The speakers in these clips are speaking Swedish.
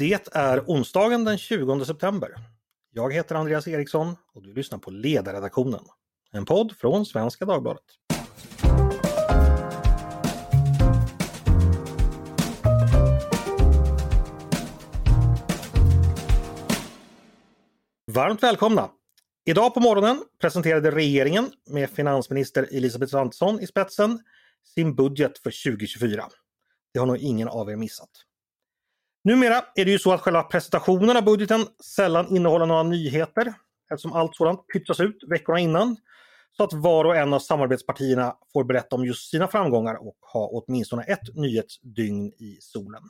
Det är onsdagen den 20 september. Jag heter Andreas Eriksson och du lyssnar på Ledarredaktionen. En podd från Svenska Dagbladet. Varmt välkomna! Idag på morgonen presenterade regeringen med finansminister Elisabeth Svantesson i spetsen sin budget för 2024. Det har nog ingen av er missat. Numera är det ju så att själva presentationen av budgeten sällan innehåller några nyheter eftersom allt sådant pytsas ut veckorna innan. Så att var och en av samarbetspartierna får berätta om just sina framgångar och ha åtminstone ett nyhetsdygn i solen.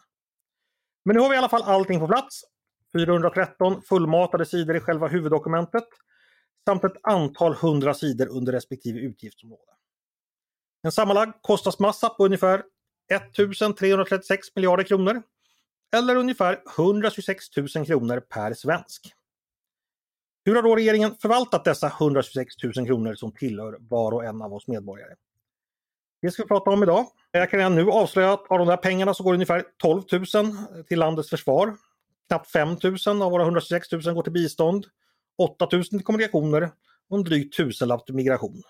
Men nu har vi i alla fall allting på plats. 413 fullmatade sidor i själva huvuddokumentet samt ett antal hundra sidor under respektive utgiftsområde. En sammanlagd kostnadsmassa på ungefär 1336 miljarder kronor eller ungefär 126 000 kronor per svensk. Hur har då regeringen förvaltat dessa 126 000 kronor som tillhör var och en av oss medborgare? Det ska vi prata om idag. Jag kan redan nu avslöja att av de där pengarna så går ungefär 12 000 till landets försvar. Knappt 5 000 av våra 126 000 går till bistånd. 8 000 till kommunikationer och en dryg tusenlapp till migration.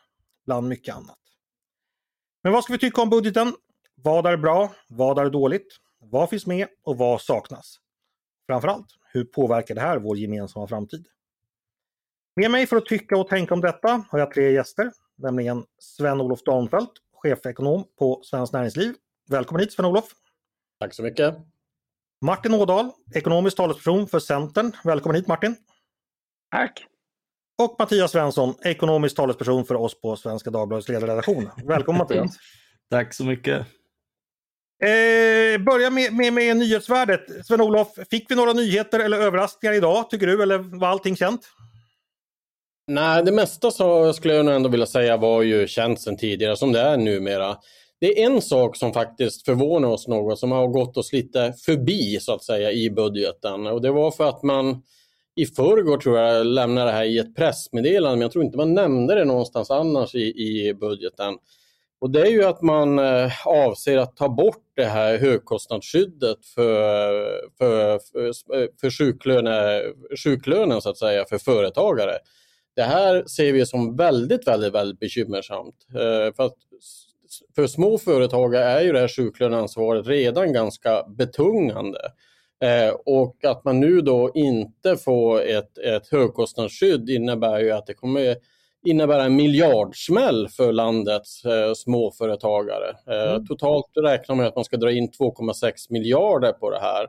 Bland mycket annat. Men vad ska vi tycka om budgeten? Vad är bra? Vad är dåligt? Vad finns med och vad saknas? Framförallt, hur påverkar det här vår gemensamma framtid? Med mig för att tycka och tänka om detta har jag tre gäster, nämligen Sven-Olof Danfeldt, chefekonom på Svenskt Näringsliv. Välkommen hit Sven-Olof! Tack så mycket! Martin Ådahl, ekonomisk talesperson för Centern. Välkommen hit Martin! Tack! Och Mattias Svensson, ekonomisk talesperson för oss på Svenska Dagbladets ledarredaktion. Välkommen Mattias! Tack så mycket! Eh, börja med, med, med nyhetsvärdet. Sven-Olof, fick vi några nyheter eller överraskningar idag tycker du eller var allting känt? Nej, det mesta så skulle jag nog ändå vilja säga var ju känt sedan tidigare som det är numera. Det är en sak som faktiskt förvånar oss något som har gått oss lite förbi så att säga i budgeten och det var för att man i förrgår tror jag lämnade det här i ett pressmeddelande men jag tror inte man nämnde det någonstans annars i, i budgeten. Och det är ju att man eh, avser att ta bort det här högkostnadsskyddet för, för, för, för sjuklöne, sjuklönen så att säga för företagare. Det här ser vi som väldigt, väldigt, väldigt bekymmersamt. Eh, för, att, för små företagare är ju det här sjuklöneansvaret redan ganska betungande. Eh, och att man nu då inte får ett, ett högkostnadsskydd innebär ju att det kommer innebära en miljardsmäll för landets eh, småföretagare. Eh, mm. Totalt räknar man att man ska dra in 2,6 miljarder på det här.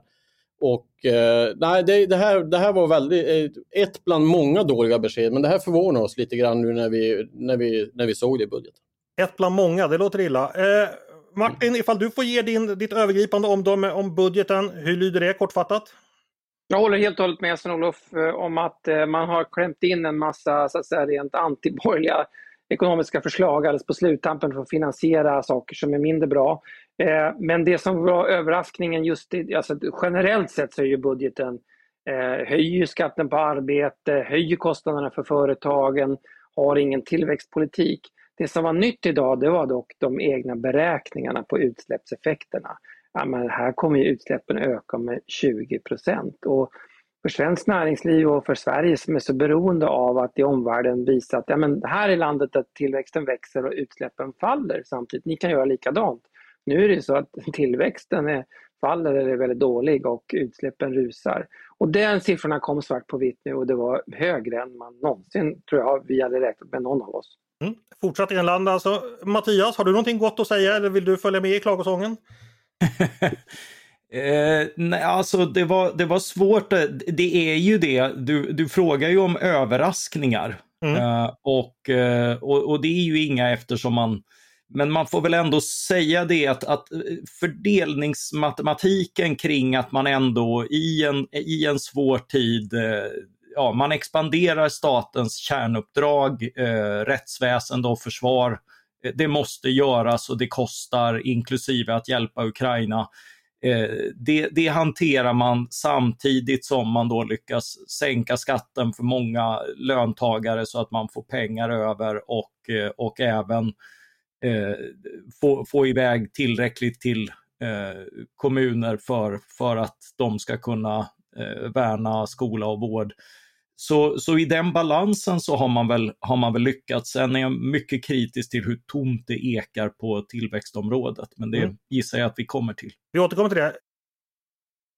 Och eh, nej, det, det, här, det här var väldigt, eh, ett bland många dåliga besked, men det här förvånar oss lite grann nu när vi, när vi, när vi såg det i budgeten. Ett bland många, det låter illa. Eh, Martin, ifall du får ge din, ditt övergripande omdöme om budgeten, hur lyder det kortfattat? Jag håller helt och hållet med Sven-Olof eh, om att eh, man har klämt in en massa så att säga, rent antiborgerliga ekonomiska förslag alldeles på sluttampen för att finansiera saker som är mindre bra. Eh, men det som var överraskningen just i, alltså generellt sett så är ju budgeten höjer skatten på arbete, höjer kostnaderna för företagen, har ingen tillväxtpolitik. Det som var nytt idag det var dock de egna beräkningarna på utsläppseffekterna ja, men här kommer utsläppen öka med 20 procent. Och för svenskt näringsliv och för Sverige som är så beroende av att i omvärlden visa att ja, men här i landet att tillväxten växer och utsläppen faller samtidigt. Ni kan göra likadant. Nu är det så att tillväxten är, faller eller är väldigt dålig och utsläppen rusar. Och den siffrorna kom svart på vitt nu och det var högre än man någonsin tror jag vi hade räknat med någon av oss. Mm. Fortsatt inland alltså. Mattias, har du någonting gott att säga eller vill du följa med i klagosången? Eh, nej, alltså det var, det var svårt. Det är ju det, du, du frågar ju om överraskningar. Mm. Eh, och, eh, och, och, det är ju inga eftersom man, men man får väl ändå säga det att, att fördelningsmatematiken kring att man ändå i en, i en svår tid eh, ja, man expanderar statens kärnuppdrag, eh, rättsväsende och försvar Eh, det måste göras och det kostar, inklusive att hjälpa Ukraina. Eh, det, det, hanterar man samtidigt som man då lyckas sänka skatten för många löntagare så att man får pengar över och, eh, och även eh, få, få iväg tillräckligt till eh, kommuner för, för att de ska kunna eh, värna skola och vård. Så, så i den balansen så har man, väl, har man väl lyckats. Sen är jag mycket kritisk till hur tomt det ekar på tillväxtområdet, men det mm. gissar jag att vi kommer till. Vi återkommer till det.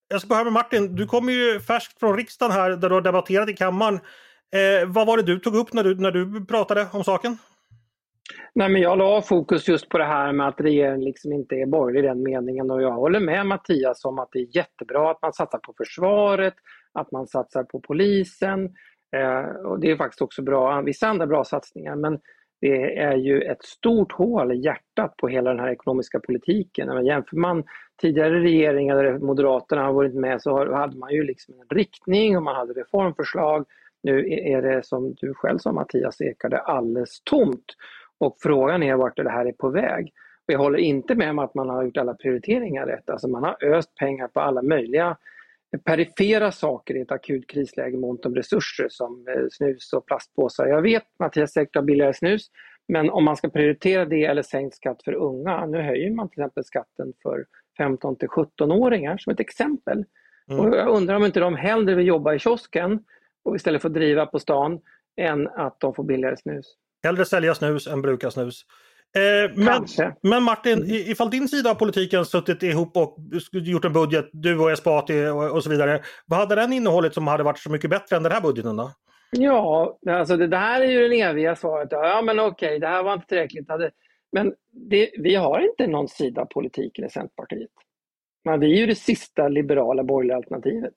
Jag ska börja med Martin. Du kommer ju färskt från riksdagen här där du har debatterat i kammaren. Eh, vad var det du tog upp när du, när du pratade om saken? Nej, men jag la fokus just på det här med att regeringen liksom inte är borgerlig i den meningen och jag håller med Mattias om att det är jättebra att man satsar på försvaret, att man satsar på polisen. Eh, och Det är faktiskt också bra, vissa andra bra satsningar men det är ju ett stort hål i hjärtat på hela den här ekonomiska politiken. Men jämför man tidigare regeringar där Moderaterna har varit med så hade man ju liksom en riktning och man hade reformförslag. Nu är det som du själv sa Mattias Ekar, alldeles tomt. Och frågan är vart det här är på väg. Jag håller inte med om att man har gjort alla prioriteringar rätt. Alltså man har öst pengar på alla möjliga perifera saker i ett akut krisläge mot de resurser som eh, snus och plastpåsar. Jag vet Mattias säkert har billigare snus men om man ska prioritera det eller sänkt skatt för unga, nu höjer man till exempel skatten för 15 till 17-åringar som ett exempel. Mm. Och jag undrar om inte de hellre vill jobba i kiosken och istället för att driva på stan än att de får billigare snus. Hellre sälja snus än bruka snus. Eh, men, men, Martin, ifall din sida av politiken suttit ihop och gjort en budget, du och Esbati och, och så vidare. Vad hade den innehållit som hade varit så mycket bättre än den här budgeten då? Ja, alltså det där är ju det eviga svaret. Ja men okej, det här var inte tillräckligt. Men det, vi har inte någon sida av politiken i Centerpartiet. Men vi är ju det sista liberala borgerliga alternativet.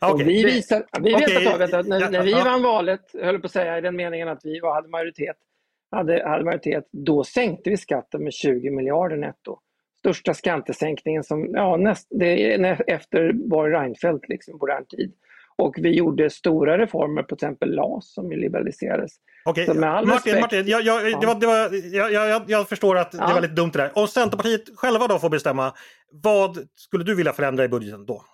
Okay. vi visar, vi vet okay. att när, när vi vann valet, höll på att säga i den meningen att vi hade majoritet, hade, hade majoritet, då sänkte vi skatten med 20 miljarder netto. Största skattesänkningen som, ja, näst, det är efter Borg Reinfeldt, liksom, modern tid. Och vi gjorde stora reformer, på exempel LAS som liberaliserades. Okej, okay. Martin, respekt, Martin jag, jag, ja. det var, det var, jag, jag, jag förstår att ja. det var lite dumt det där. Om Centerpartiet själva då får bestämma, vad skulle du vilja förändra i budgeten då?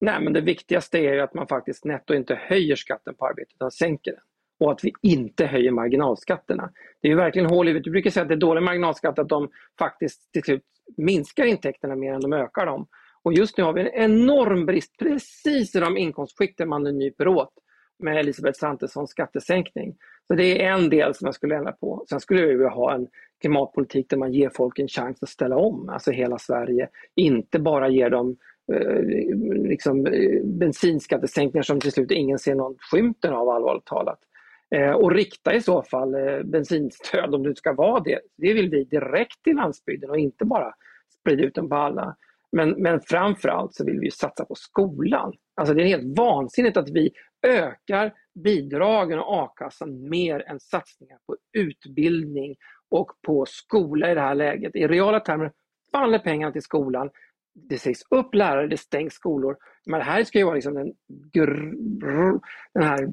Nej, men det viktigaste är att man faktiskt netto inte höjer skatten på arbete utan sänker den och att vi inte höjer marginalskatterna. Det är ju verkligen hål i Du brukar säga att det är dålig marginalskatt att de faktiskt till slut minskar intäkterna mer än de ökar dem. Och just nu har vi en enorm brist precis i de inkomstskikten man nu nyper åt med Elisabeth Svantessons skattesänkning. Så det är en del som jag skulle ändra på. Sen skulle jag vilja ha en klimatpolitik där man ger folk en chans att ställa om, alltså hela Sverige. Inte bara ger dem eh, liksom, eh, bensinskattesänkningar som till slut ingen ser någon skymten av allvarligt talat. Eh, och rikta i så fall eh, bensinstöd om det ska vara det. Det vill vi direkt till landsbygden och inte bara sprida ut dem på alla. Men, men framförallt så vill vi satsa på skolan. Alltså det är helt vansinnigt att vi ökar bidragen och a-kassan mer än satsningar på utbildning och på skola i det här läget. I reala termer faller pengarna till skolan. Det sägs upp lärare, det stängs skolor. Men det här ska ju vara liksom den, den här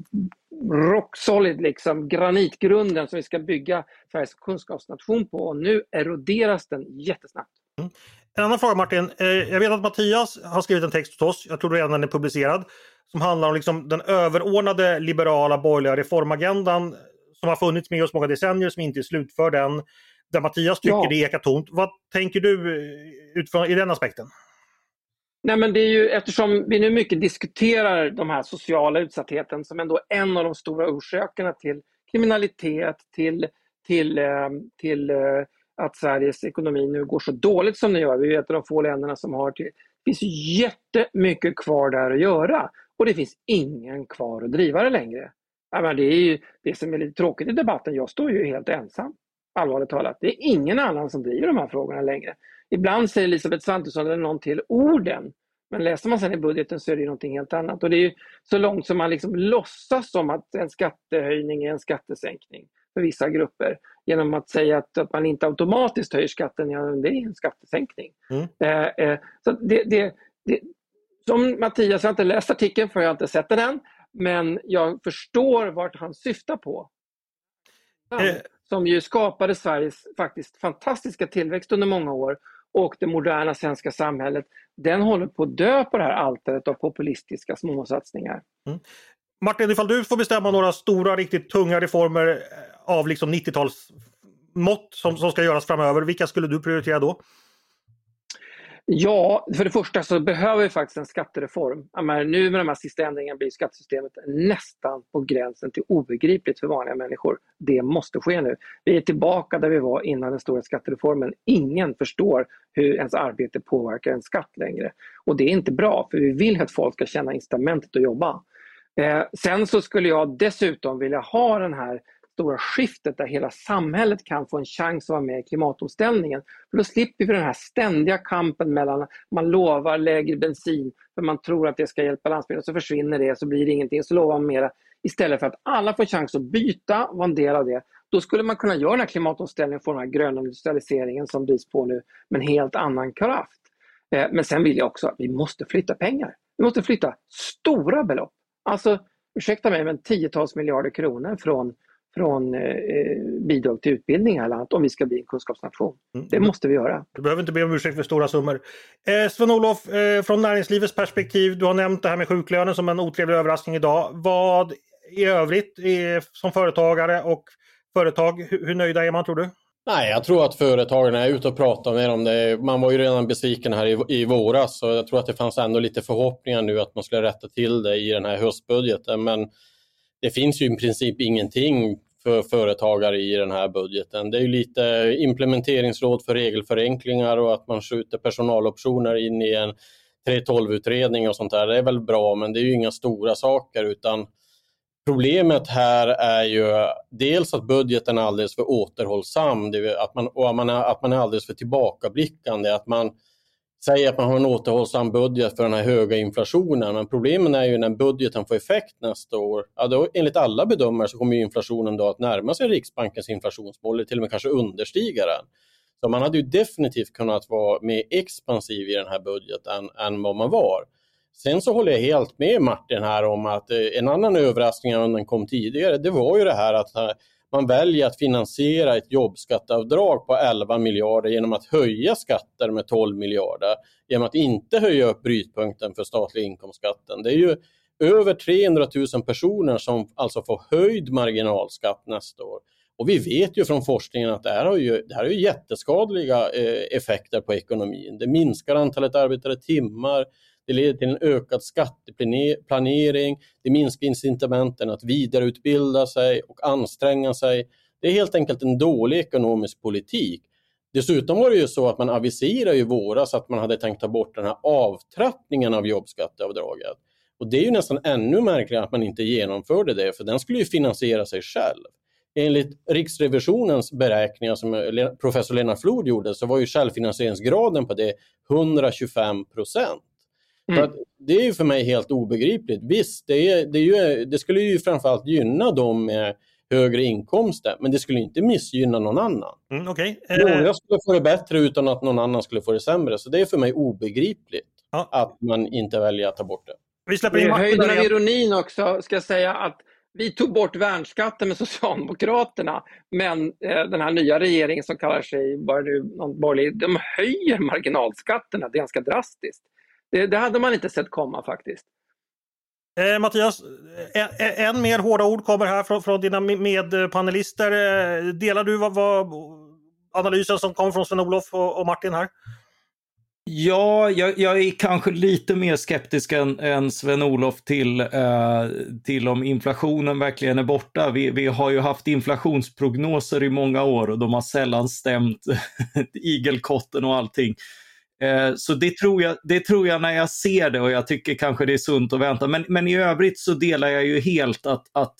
rock solid liksom, granitgrunden som vi ska bygga Sveriges kunskapsnation på och nu eroderas den jättesnabbt. Mm. En annan fråga Martin. Eh, jag vet att Mattias har skrivit en text åt oss, jag tror redan den är publicerad, som handlar om liksom den överordnade liberala borgerliga reformagendan som har funnits med oss många decennier, som inte är slutförd än. Där Mattias tycker ja. det ekar tomt. Vad tänker du eh, utifrån i den aspekten? Nej, men det är ju eftersom vi nu mycket diskuterar de här sociala utsattheten som ändå en av de stora orsakerna till kriminalitet, till, till, eh, till eh, att Sveriges ekonomi nu går så dåligt som det gör. Vi är ett av de få länderna som har till. Det finns jättemycket kvar där att göra och det finns ingen kvar att driva det längre. Men det är ju det som är lite tråkigt i debatten. Jag står ju helt ensam, allvarligt talat. Det är ingen annan som driver de här frågorna längre. Ibland säger Elisabeth Svantesson eller någon till orden. Men läser man sen i budgeten så är det någonting helt annat. Och det är så långt som man liksom låtsas som att en skattehöjning är en skattesänkning för vissa grupper. Genom att säga att, att man inte automatiskt höjer skatten, ja det är en skattesänkning. Mm. Eh, eh, så det, det, det, som Mattias, jag har inte läst artikeln för jag har inte sett den än. Men jag förstår vart han syftar på. Eh. Som ju skapade Sveriges faktiskt fantastiska tillväxt under många år och det moderna svenska samhället, den håller på att dö på det här altaret av populistiska småsatsningar. Mm. Martin, ifall du får bestämma några stora, riktigt tunga reformer eh, av liksom 90-talsmått som, som ska göras framöver, vilka skulle du prioritera då? Ja, för det första så behöver vi faktiskt en skattereform. Menar, nu med de här sista ändringarna blir skattesystemet nästan på gränsen till obegripligt för vanliga människor. Det måste ske nu. Vi är tillbaka där vi var innan den stora skattereformen. Ingen förstår hur ens arbete påverkar en skatt längre. Och det är inte bra, för vi vill att folk ska känna incitamentet att jobba. Eh, sen så skulle jag dessutom vilja ha den här stora skiftet där hela samhället kan få en chans att vara med i klimatomställningen. För då slipper vi den här ständiga kampen mellan man lovar lägre bensin för man tror att det ska hjälpa landsbygden, så försvinner det, så blir det ingenting, så lovar man mera. Istället för att alla får chans att byta och vara en del av det. Då skulle man kunna göra den här klimatomställningen, få den här gröna industrialiseringen som drivs på nu med en helt annan kraft. Eh, men sen vill jag också att vi måste flytta pengar. Vi måste flytta stora belopp. Alltså, ursäkta mig, men tiotals miljarder kronor från från eh, bidrag till utbildning här landet om vi ska bli en kunskapsnation. Mm. Det måste vi göra. Du behöver inte be om ursäkt för stora summor. Eh, Sven-Olof, eh, från näringslivets perspektiv, du har nämnt det här med sjuklönen som en otrevlig överraskning idag. Vad i övrigt är, som företagare och företag, hur, hur nöjda är man tror du? Nej, jag tror att företagarna är ute och pratar med dem. Det. Man var ju redan besviken här i, i våras och jag tror att det fanns ändå lite förhoppningar nu att man skulle rätta till det i den här höstbudgeten. Men det finns ju i princip ingenting för företagare i den här budgeten. Det är lite implementeringsråd för regelförenklingar och att man skjuter personaloptioner in i en 3.12-utredning och sånt där. Det är väl bra, men det är ju inga stora saker utan Problemet här är ju dels att budgeten är alldeles för återhållsam att man, och att man, är, att man är alldeles för tillbakablickande. Att man säger att man har en återhållsam budget för den här höga inflationen. Men problemen är ju när budgeten får effekt nästa år. Ja, då, enligt alla bedömare så kommer inflationen då att närma sig Riksbankens inflationsmål eller till och med kanske understiga den. Så man hade ju definitivt kunnat vara mer expansiv i den här budgeten än vad man var. Sen så håller jag helt med Martin här om att eh, en annan överraskning än den kom tidigare, det var ju det här att eh, man väljer att finansiera ett jobbskatteavdrag på 11 miljarder genom att höja skatter med 12 miljarder, genom att inte höja upp brytpunkten för statliga inkomstskatten. Det är ju över 300 000 personer som alltså får höjd marginalskatt nästa år. Och vi vet ju från forskningen att det här har ju, det här har ju jätteskadliga eh, effekter på ekonomin. Det minskar antalet arbetade timmar, det leder till en ökad skatteplanering, det minskar incitamenten att vidareutbilda sig och anstränga sig. Det är helt enkelt en dålig ekonomisk politik. Dessutom var det ju så att man aviserade i våras att man hade tänkt ta bort den här avtrappningen av jobbskatteavdraget. Och det är ju nästan ännu märkligare att man inte genomförde det, för den skulle ju finansiera sig själv. Enligt Riksrevisionens beräkningar som professor Lena Flod gjorde så var ju självfinansieringsgraden på det 125 procent. Mm. det är ju för mig helt obegripligt. Visst, det, är, det, är ju, det skulle ju framförallt gynna dem med högre inkomster, men det skulle inte missgynna någon annan. Mm, okay. Några eh, skulle få det bättre utan att någon annan skulle få det sämre, så det är för mig obegripligt ja. att man inte väljer att ta bort det. Vi släpper in Höjden av ironin också, ska jag säga att vi tog bort värnskatten med Socialdemokraterna, men eh, den här nya regeringen som kallar sig bara nu, någon borgerlig, de höjer marginalskatterna ganska drastiskt. Det, det hade man inte sett komma faktiskt. Eh, Mattias, eh, en mer hårda ord kommer här från, från dina medpanelister. Eh, delar du vad, vad, analysen som kommer från Sven-Olof och, och, Martin här? Ja, jag, jag, är kanske lite mer skeptisk än, än Sven-Olof till, eh, till om inflationen verkligen är borta. Vi, vi har ju haft inflationsprognoser i många år och de har sällan stämt igelkotten och allting. Eh, så det tror, jag, det tror jag när jag ser det och jag tycker kanske det är sunt att vänta. Men, men i övrigt så delar jag ju helt att, att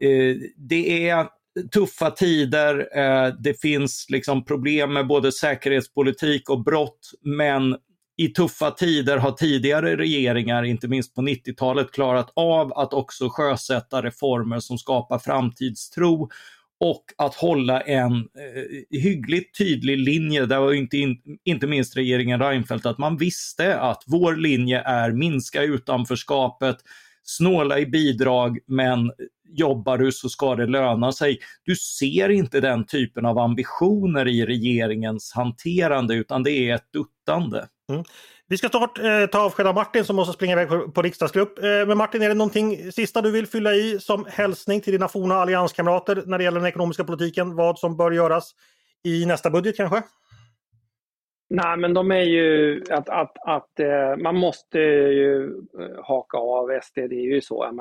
eh, det är tuffa tider. Eh, det finns liksom problem med både säkerhetspolitik och brott. Men i tuffa tider har tidigare regeringar, inte minst på 90-talet, klarat av att också sjösätta reformer som skapar framtidstro och att hålla en eh, hyggligt tydlig linje, där var inte, in, inte minst regeringen Reinfeldt, att man visste att vår linje är minska utanförskapet, snåla i bidrag, men jobbar du så ska det löna sig. Du ser inte den typen av ambitioner i regeringens hanterande, utan det är ett duttande. Mm. Vi ska snart eh, ta avsked av Martin som måste springa iväg på, på riksdagsgrupp. Eh, men Martin, är det någonting sista du vill fylla i som hälsning till dina forna allianskamrater när det gäller den ekonomiska politiken? Vad som bör göras i nästa budget kanske? Nej, men de är ju att, att, att eh, man måste ju eh, haka av SD, det är ju så.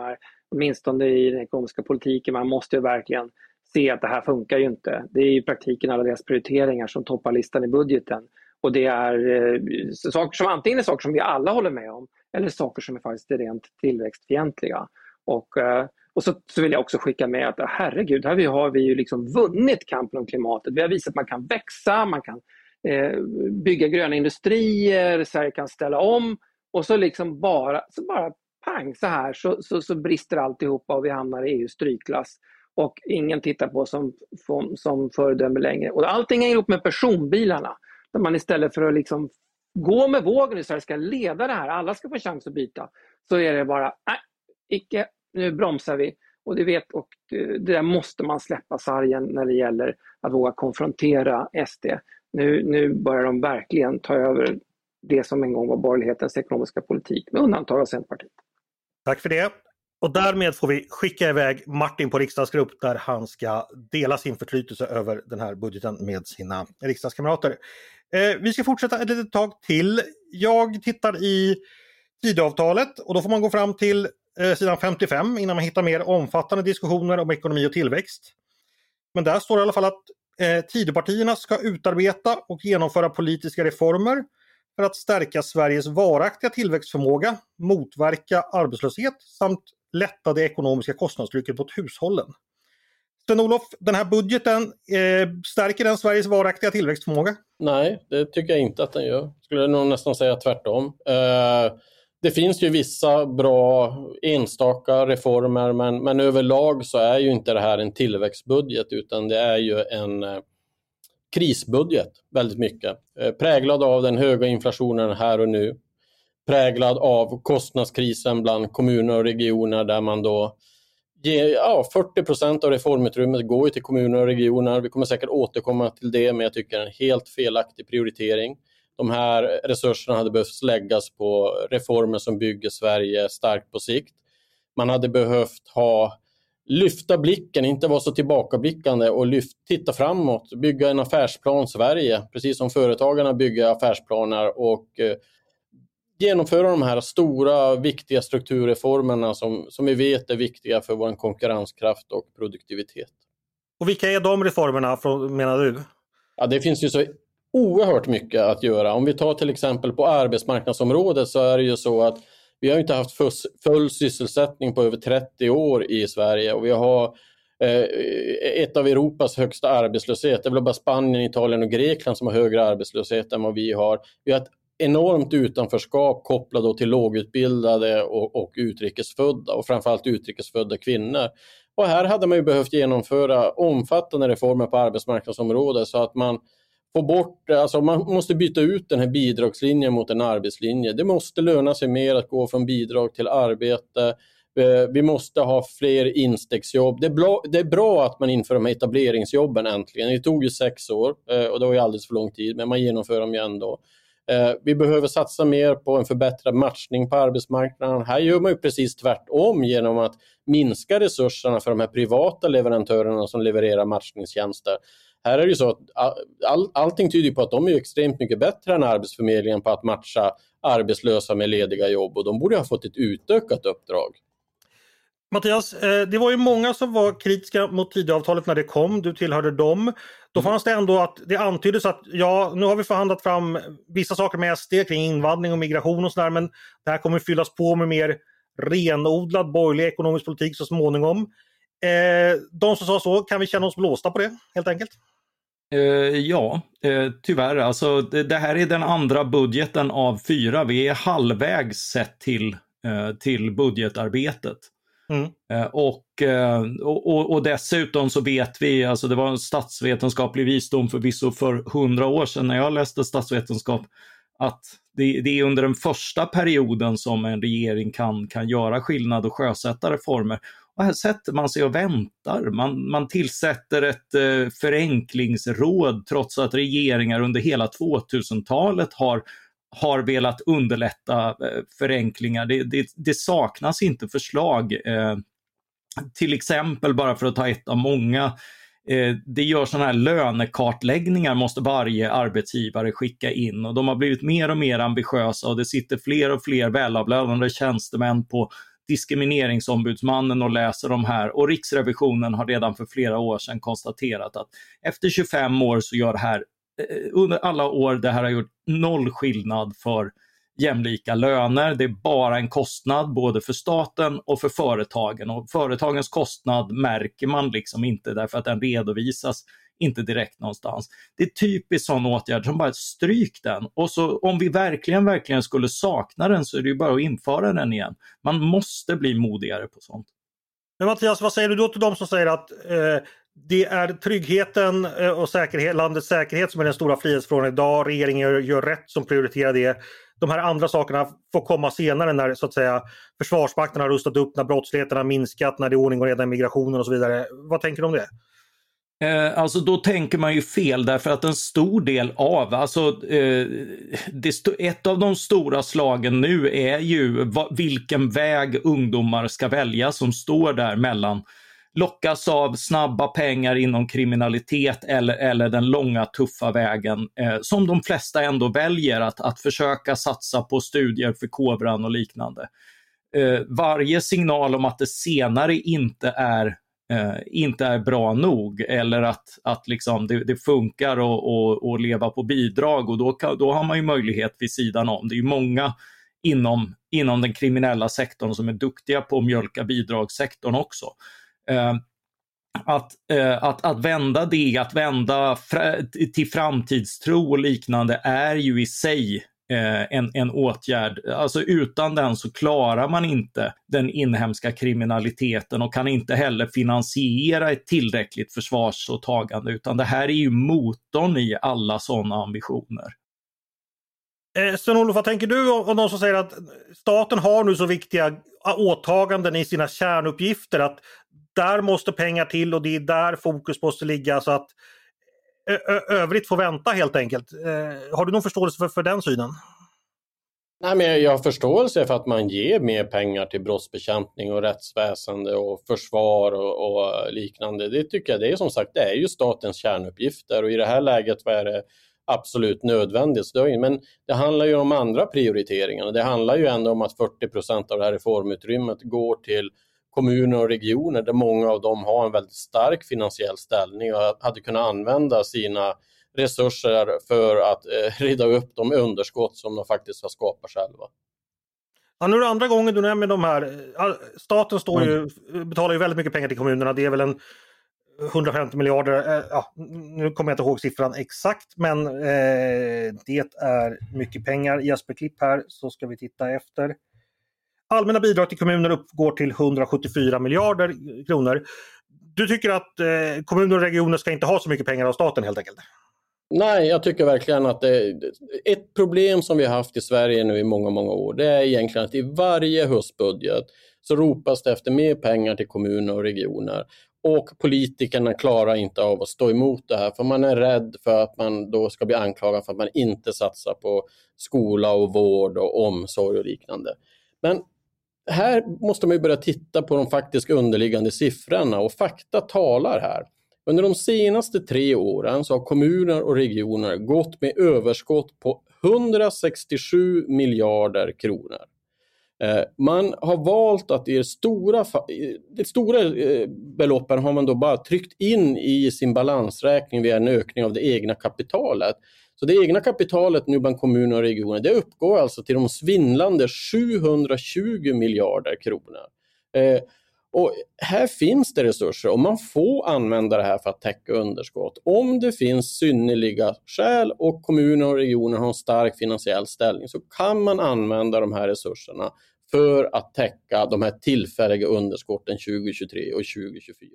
Åtminstone i den ekonomiska politiken, man måste ju verkligen se att det här funkar ju inte. Det är i praktiken alla deras prioriteringar som toppar listan i budgeten. Och det är eh, saker som antingen är saker som vi alla håller med om eller saker som är faktiskt rent tillväxtfientliga. Och, eh, och så, så, vill jag också skicka med att herregud, här har vi ju liksom vunnit kampen om klimatet. Vi har visat att man kan växa, man kan eh, bygga gröna industrier, Sverige kan ställa om och så liksom bara, så bara pang så här så, så, så brister alltihopa och vi hamnar i EUs strykklass och ingen tittar på oss som, som föredöme längre. Och allting hänger ihop med personbilarna. Där man istället för att liksom gå med vågen och ska leda det här, alla ska få chans att byta, så är det bara, nej, icke, nu bromsar vi. Och det, vet, och det där måste man släppa sargen när det gäller att våga konfrontera SD. Nu, nu börjar de verkligen ta över det som en gång var borgerlighetens ekonomiska politik, med undantag av Centerpartiet. Tack för det. Och därmed får vi skicka iväg Martin på riksdagsgrupp där han ska dela sin förtrytelse över den här budgeten med sina riksdagskamrater. Eh, vi ska fortsätta ett litet tag till. Jag tittar i Tidöavtalet och då får man gå fram till eh, sidan 55 innan man hittar mer omfattande diskussioner om ekonomi och tillväxt. Men där står det i alla fall att eh, Tidöpartierna ska utarbeta och genomföra politiska reformer för att stärka Sveriges varaktiga tillväxtförmåga, motverka arbetslöshet samt lätta det ekonomiska kostnadstrycket mot hushållen. Sven-Olof, den här budgeten, eh, stärker den Sveriges varaktiga tillväxtförmåga? Nej, det tycker jag inte att den gör. Skulle nog nästan säga tvärtom. Eh, det finns ju vissa bra enstaka reformer men, men överlag så är ju inte det här en tillväxtbudget utan det är ju en eh, krisbudget väldigt mycket. Eh, präglad av den höga inflationen här och nu. Präglad av kostnadskrisen bland kommuner och regioner där man då ja, 40 procent av reformutrymmet går till kommuner och regioner. Vi kommer säkert återkomma till det men jag tycker det är en helt felaktig prioritering. De här resurserna hade behövt läggas på reformer som bygger Sverige starkt på sikt. Man hade behövt ha lyfta blicken, inte vara så tillbakablickande och lyft, titta framåt, bygga en affärsplan Sverige, precis som företagarna bygger affärsplaner och eh, genomföra de här stora viktiga strukturreformerna som, som vi vet är viktiga för vår konkurrenskraft och produktivitet. Och vilka är de reformerna menar du? Ja, det finns ju så oerhört mycket att göra. Om vi tar till exempel på arbetsmarknadsområdet så är det ju så att vi har inte haft full sysselsättning på över 30 år i Sverige och vi har eh, ett av Europas högsta arbetslöshet. Det är väl bara Spanien, Italien och Grekland som har högre arbetslöshet än vad vi har. Vi har ett enormt utanförskap kopplat till lågutbildade och, och utrikesfödda och framförallt utrikesfödda kvinnor. Och här hade man ju behövt genomföra omfattande reformer på arbetsmarknadsområdet så att man får bort, alltså man måste byta ut den här bidragslinjen mot en arbetslinje. Det måste löna sig mer att gå från bidrag till arbete. Eh, vi måste ha fler instegsjobb. Det är, bra, det är bra att man inför de här etableringsjobben äntligen. Det tog ju sex år eh, och det var ju alldeles för lång tid, men man genomför dem ju ändå. Eh, vi behöver satsa mer på en förbättrad matchning på arbetsmarknaden. Här gör man ju precis tvärtom genom att minska resurserna för de här privata leverantörerna som levererar matchningstjänster. Här är det ju så att all, allting tyder på att de är extremt mycket bättre än Arbetsförmedlingen på att matcha arbetslösa med lediga jobb och de borde ha fått ett utökat uppdrag. Mattias, eh, det var ju många som var kritiska mot Tidöavtalet när det kom. Du tillhörde dem. Då mm. fanns det ändå att det antyddes att ja, nu har vi förhandlat fram vissa saker med SD kring invandring och migration och sådär men det här kommer fyllas på med mer renodlad borgerlig ekonomisk politik så småningom. Eh, de som sa så, kan vi känna oss blåsta på det helt enkelt? Uh, ja, tyvärr. Alltså, det, här är den andra budgeten av fyra. Vi är halvvägs sett till, till budgetarbetet. Mm. Eh, eh, och, och, och, dessutom så vet vi, alltså det var en statsvetenskaplig visdom förvisso för hundra år sedan när jag läste statsvetenskap, att det, det, är under den första perioden som en regering kan, kan göra skillnad och sjösätta reformer. Och här sätter man sig och väntar. Man, man tillsätter ett eh, förenklingsråd trots att regeringar under hela 2000-talet har, har velat underlätta eh, förenklingar. Det, det, det, saknas inte förslag. Eh, till exempel, bara för att ta ett av många, Eh, det gör sådana här lönekartläggningar måste varje arbetsgivare skicka in och de har blivit mer och mer ambitiösa och det sitter fler och fler välavlönade tjänstemän på diskrimineringsombudsmannen och läser de här och Riksrevisionen har redan för flera år sedan konstaterat att efter 25 år så gör det här, Eh, under alla år det här har gjort noll skillnad för jämlika löner. Det är bara en kostnad både för staten och för företagen. Och företagens kostnad märker man liksom inte därför att den redovisas inte direkt någonstans. Det är typiskt sån åtgärd som bara stryk den och så om vi verkligen, verkligen skulle sakna den så är det ju bara att införa den igen. Man måste bli modigare på sånt. Men Mattias, vad säger du då till de som säger att eh, det är tryggheten eh, och säkerhet, landets säkerhet som är den stora frihetsfrågan idag. Regeringen gör, gör rätt som prioriterar det de här andra sakerna får komma senare när så att säga Försvarsmakten har rustat upp, när brottsligheten har minskat, när det är ordning och reda i migrationen och så vidare. Vad tänker du om det? Eh, alltså då tänker man ju fel därför att en stor del av, alltså eh, ett av de stora slagen nu är ju va, vilken väg ungdomar ska välja som står där mellan lockas av snabba pengar inom kriminalitet eller, eller den långa tuffa vägen eh, som de flesta ändå väljer att, att försöka satsa på studier, förkovran och liknande. Eh, varje signal om att det senare inte är eh, inte är bra nog eller att, att liksom det, det funkar att leva på bidrag och då, då har man ju möjlighet vid sidan om. Det är många inom, inom den kriminella sektorn som är duktiga på att mjölka bidragssektorn också. Eh, att, eh, att, att vända det, att vända till framtidstro och liknande är ju i sig eh, en, en åtgärd. Alltså utan den så klarar man inte den inhemska kriminaliteten och kan inte heller finansiera ett tillräckligt försvarsåtagande utan det här är ju motorn i alla sådana ambitioner. Eh, Sven-Olof, vad tänker du om de som säger att staten har nu så viktiga åtaganden i sina kärnuppgifter att där måste pengar till och det är där fokus måste ligga så att övrigt får vänta helt enkelt. Eh, har du någon förståelse för, för den synen? Nej, men jag har förståelse för att man ger mer pengar till brottsbekämpning och rättsväsende och försvar och, och, liknande. Det tycker jag, det är som sagt, det är ju statens kärnuppgifter och i det här läget var det absolut nödvändigt. Men det handlar ju om andra prioriteringar. Det handlar ju ändå om att 40 procent av det här reformutrymmet går till kommuner och regioner där många av dem har en väldigt stark finansiell ställning och hade kunnat använda sina resurser för att eh, rida upp de underskott som de faktiskt har skapat själva. Ja, nu är det andra gången du nämner de här. Staten står ju, mm. betalar ju väldigt mycket pengar till kommunerna. Det är väl en 150 miljarder. Eh, ja, nu kommer jag inte ihåg siffran exakt men eh, det är mycket pengar. Jesper Klipp här så ska vi titta efter. Allmänna bidrag till kommuner uppgår till 174 miljarder kronor. Du tycker att eh, kommuner och regioner ska inte ha så mycket pengar av staten helt enkelt? Nej, jag tycker verkligen att det, ett problem som vi har haft i Sverige nu i många, många år, det är egentligen att i varje höstbudget så ropas det efter mer pengar till kommuner och regioner. Och politikerna klarar inte av att stå emot det här för man är rädd för att man då ska bli anklagad för att man inte satsar på skola och vård och omsorg och liknande. Men här måste man börja titta på de faktiska underliggande siffrorna och fakta talar här. Under de senaste tre åren så har kommuner och regioner gått med överskott på 167 miljarder kronor. Eh, man har valt att i stora, De stora eh, beloppen har man då bara tryckt in i sin balansräkning via en ökning av det egna kapitalet. Så det egna kapitalet nu bland kommuner och regioner det uppgår alltså till de svindlande 720 miljarder kronor. Eh, och här finns det resurser och man får använda det här för att täcka underskott. Om det finns synnerliga skäl och kommuner och regioner har en stark finansiell ställning så kan man använda de här resurserna för att täcka de här tillfälliga underskotten 2023 och 2024.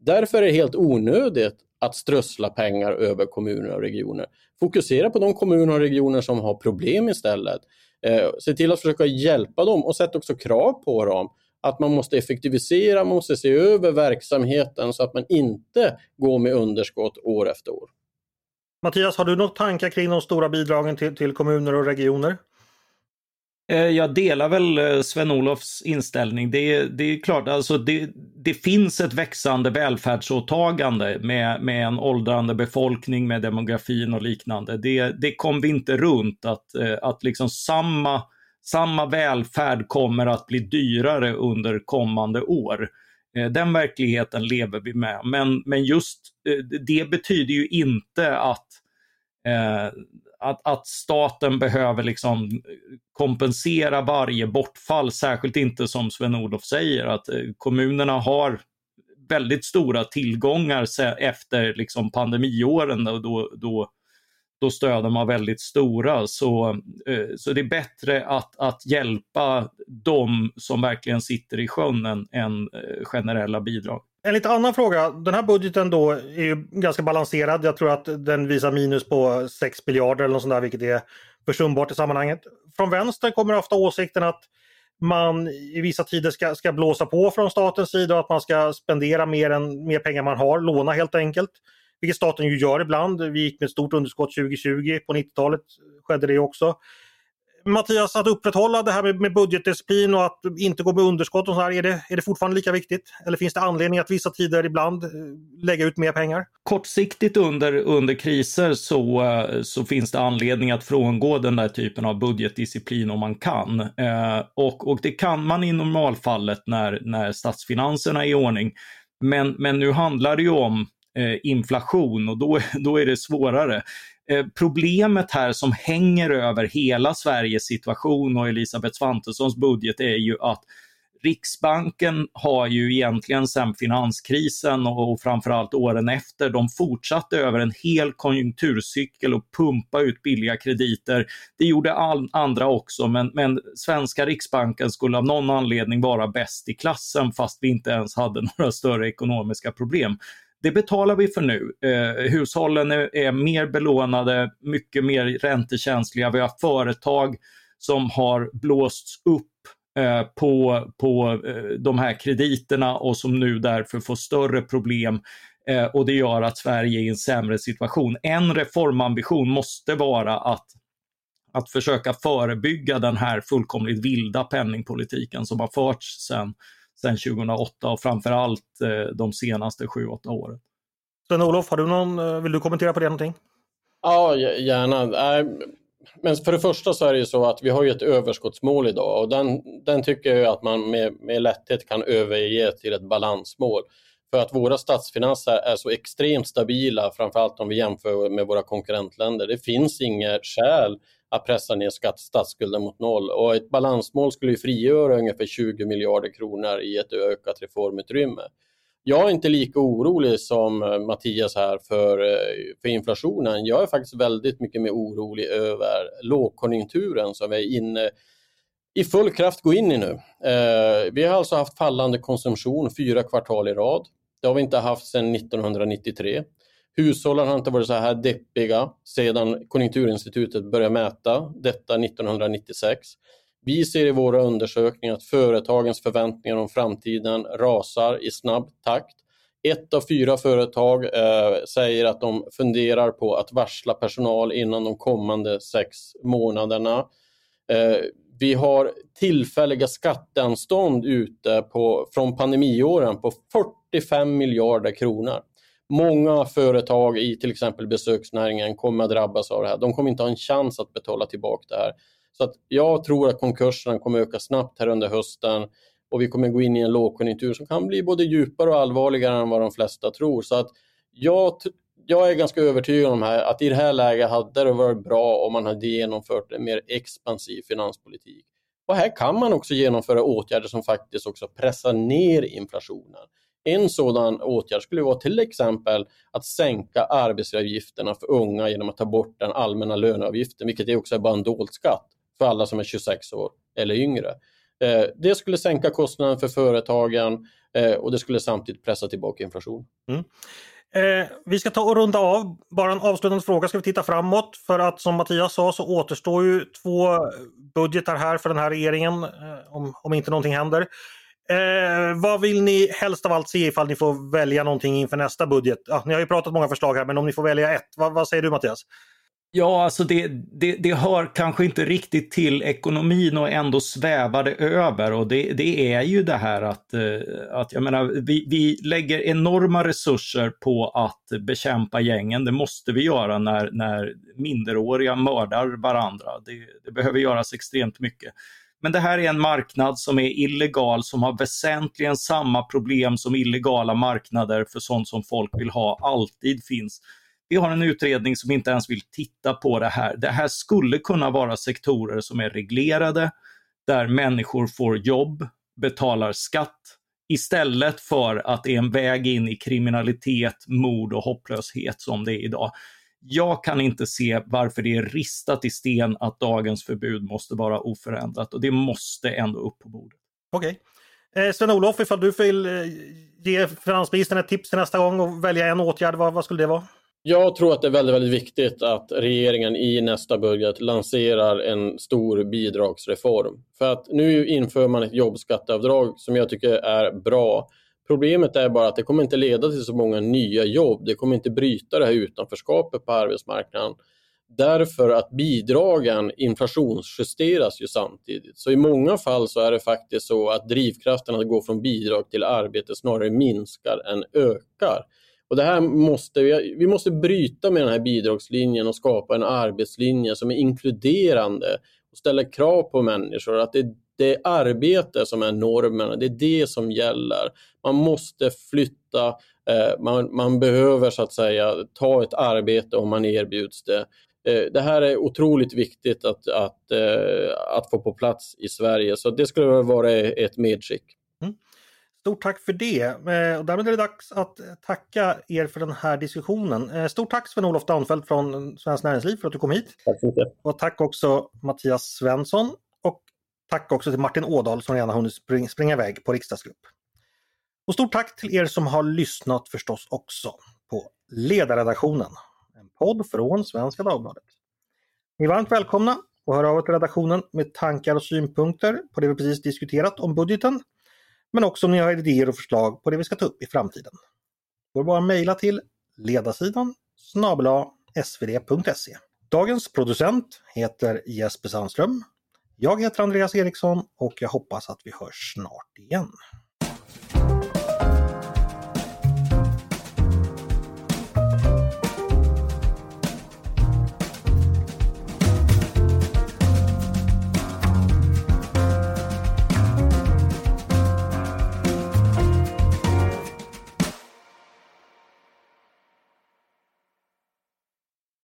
Därför är det helt onödigt att strössla pengar över kommuner och regioner. Fokusera på de kommuner och regioner som har problem istället. Eh, se till att försöka hjälpa dem och sätta också krav på dem att man måste effektivisera, man måste se över verksamheten så att man inte går med underskott år efter år. Mattias, har du några tankar kring de stora bidragen till, till kommuner och regioner? Eh, jag delar väl eh, Sven-Olofs inställning. Det, det är klart, alltså det, det, finns ett växande välfärdsåtagande med, med en åldrande befolkning, med demografin och liknande. Det, det kom vi inte runt, att, eh, att liksom samma, samma välfärd kommer att bli dyrare under kommande år. Den verkligheten lever vi med. Men, men just det betyder ju inte att eh, att, att staten behöver liksom kompensera varje bortfall, särskilt inte som Sven-Olof säger, att eh, kommunerna har väldigt stora tillgångar efter liksom pandemiåren och då, då, då stöden var väldigt stora. Så, eh, så det är bättre att, att hjälpa de som verkligen sitter i sjön än, än eh, generella bidrag. En lite annan fråga. Den här budgeten då är ju ganska balanserad. Jag tror att den visar minus på 6 miljarder eller något sånt där, vilket är försumbart i sammanhanget. Från vänster kommer ofta åsikten att man i vissa tider ska, ska blåsa på från statens sida och att man ska spendera mer, än, mer pengar man har, låna helt enkelt. Vilket staten ju gör ibland. Vi gick med ett stort underskott 2020, på 90-talet skedde det också. Mattias, att upprätthålla det här med, budgetdisciplin och att inte gå med underskott och så här, är det, är det fortfarande lika viktigt? Eller finns det anledning att vissa tider ibland eh, lägga ut mer pengar? Kortsiktigt under, under kriser så, eh, så finns det anledning att frångå den där typen av budgetdisciplin om man kan. Eh, och, och det kan man i normalfallet när, när statsfinanserna är i ordning. Men, men nu handlar det ju om eh, inflation och då, då är det svårare. Eh, problemet här som hänger över hela Sveriges situation och Elisabeth Svantessons budget är ju att Riksbanken har ju egentligen sedan finanskrisen och framförallt åren efter, de fortsatte över en hel konjunkturcykel och pumpa ut billiga krediter. Det gjorde all, andra också, men, men svenska Riksbanken skulle av någon anledning vara bäst i klassen fast vi inte ens hade några större ekonomiska problem. Det betalar vi för nu. Eh, hushållen är, är, mer belånade, mycket mer räntekänsliga. Vi har företag som har blåsts upp eh, på, på eh, de här krediterna och som nu därför får större problem eh, och det gör att Sverige är i en sämre situation. En reformambition måste vara att att försöka förebygga den här fullkomligt vilda penningpolitiken som har förts sedan sedan 2008 och framförallt eh, de senaste 7-8 åren. Sven-Olof, har du någon, eh, vill du kommentera på det någonting? Ja, gärna. Men för det första så är det ju så att vi har ju ett överskottsmål idag och den, den tycker jag att man med, med lätthet kan överge till ett balansmål. För att våra statsfinanser är så extremt stabila, framförallt om vi jämför med våra konkurrentländer. Det finns inget skäl att pressa ner skatt, statsskulden mot noll. Och ett balansmål skulle ju frigöra ungefär 20 miljarder kronor i ett ökat reformutrymme. Jag är inte lika orolig som eh, Mattias här för, eh, för inflationen. Jag är faktiskt väldigt mycket mer orolig över lågkonjunkturen som vi är inne i full kraft gå in i nu. Eh, vi har alltså haft fallande konsumtion fyra kvartal i rad. Det har vi inte haft sedan 1993. Hushållen har inte varit så här deppiga sedan Konjunkturinstitutet började mäta detta 1996. Vi ser i våra undersökningar att företagens förväntningar om framtiden rasar i snabb takt. Ett av fyra företag eh, säger att de funderar på att varsla personal innan de kommande sex månaderna. Eh, vi har tillfälliga skatteanstånd ute på, från pandemiåren på 45 miljarder kronor. Många företag i till exempel besöksnäringen kommer att drabbas av det här. De kommer inte ha en chans att betala tillbaka det här. Så att jag tror att konkurserna kommer öka snabbt här under hösten och vi kommer gå in i en lågkonjunktur som kan bli både djupare och allvarligare än vad de flesta tror. Så att jag, jag är ganska övertygad om här, att i det här läget hade det varit bra om man hade genomfört en mer expansiv finanspolitik. Och här kan man också genomföra åtgärder som faktiskt också pressar ner inflationen. En sådan åtgärd skulle vara till exempel att sänka arbetsgivaravgifterna för unga genom att ta bort den allmänna löneavgiften, vilket är också är bara en dold skatt för alla som är 26 år eller yngre. Eh, det skulle sänka kostnaden för företagen eh, och det skulle samtidigt pressa tillbaka inflation. Mm. Eh, vi ska ta och runda av. Bara en avslutande fråga ska vi titta framåt. För att som Mattias sa så återstår ju två budgetar här för den här regeringen eh, om, om inte någonting händer. Eh, vad vill ni helst av allt se ifall ni får välja någonting inför nästa budget? Ja, ni har ju pratat många förslag här men om ni får välja ett, vad, vad säger du Mattias? Ja, alltså det, det, det hör kanske inte riktigt till ekonomin och ändå svävar det över och det, det är ju det här att, eh, att jag menar, vi, vi lägger enorma resurser på att bekämpa gängen. Det måste vi göra när, när minderåriga mördar varandra. Det, det behöver göras extremt mycket. Men det här är en marknad som är illegal, som har väsentligen samma problem som illegala marknader för sånt som folk vill ha alltid finns. Vi har en utredning som inte ens vill titta på det här. Det här skulle kunna vara sektorer som är reglerade, där människor får jobb, betalar skatt, istället för att det är en väg in i kriminalitet, mord och hopplöshet som det är idag. Jag kan inte se varför det är ristat i sten att dagens förbud måste vara oförändrat och det måste ändå upp på bordet. Okej. Okay. Eh, Sven-Olof, ifall du vill eh, ge finansministern ett tips till nästa gång och välja en åtgärd, vad, vad skulle det vara? Jag tror att det är väldigt, väldigt viktigt att regeringen i nästa budget lanserar en stor bidragsreform. För att nu inför man ett jobbskatteavdrag som jag tycker är bra. Problemet är bara att det kommer inte leda till så många nya jobb. Det kommer inte bryta det här utanförskapet på arbetsmarknaden. Därför att bidragen inflationsjusteras ju samtidigt. Så i många fall så är det faktiskt så att drivkraften att gå från bidrag till arbete snarare minskar än ökar. Och det här måste vi, vi måste bryta med den här bidragslinjen och skapa en arbetslinje som är inkluderande och ställer krav på människor. Att det, det är arbete som är normen, det är det som gäller. Man måste flytta, eh, man, man behöver så att säga ta ett arbete om man erbjuds det. Eh, det här är otroligt viktigt att, att, eh, att få på plats i Sverige, så det skulle vara ett medskick. Stort tack för det! Eh, och därmed är det dags att tacka er för den här diskussionen. Eh, stort tack Sven-Olof Danfeldt från Svenskt Näringsliv för att du kom hit. Tack så mycket. Och tack också Mattias Svensson. Tack också till Martin Ådahl som redan hunnit spring, springa iväg på riksdagsgrupp. Och stort tack till er som har lyssnat förstås också på Ledarredaktionen. En podd från Svenska Dagbladet. Ni är varmt välkomna att höra av er till redaktionen med tankar och synpunkter på det vi precis diskuterat om budgeten men också om ni har idéer och förslag på det vi ska ta upp i framtiden. Går bara mejla till ledarsidan snabel svd.se. Dagens producent heter Jesper Sandström. Jag heter Andreas Eriksson och jag hoppas att vi hörs snart igen.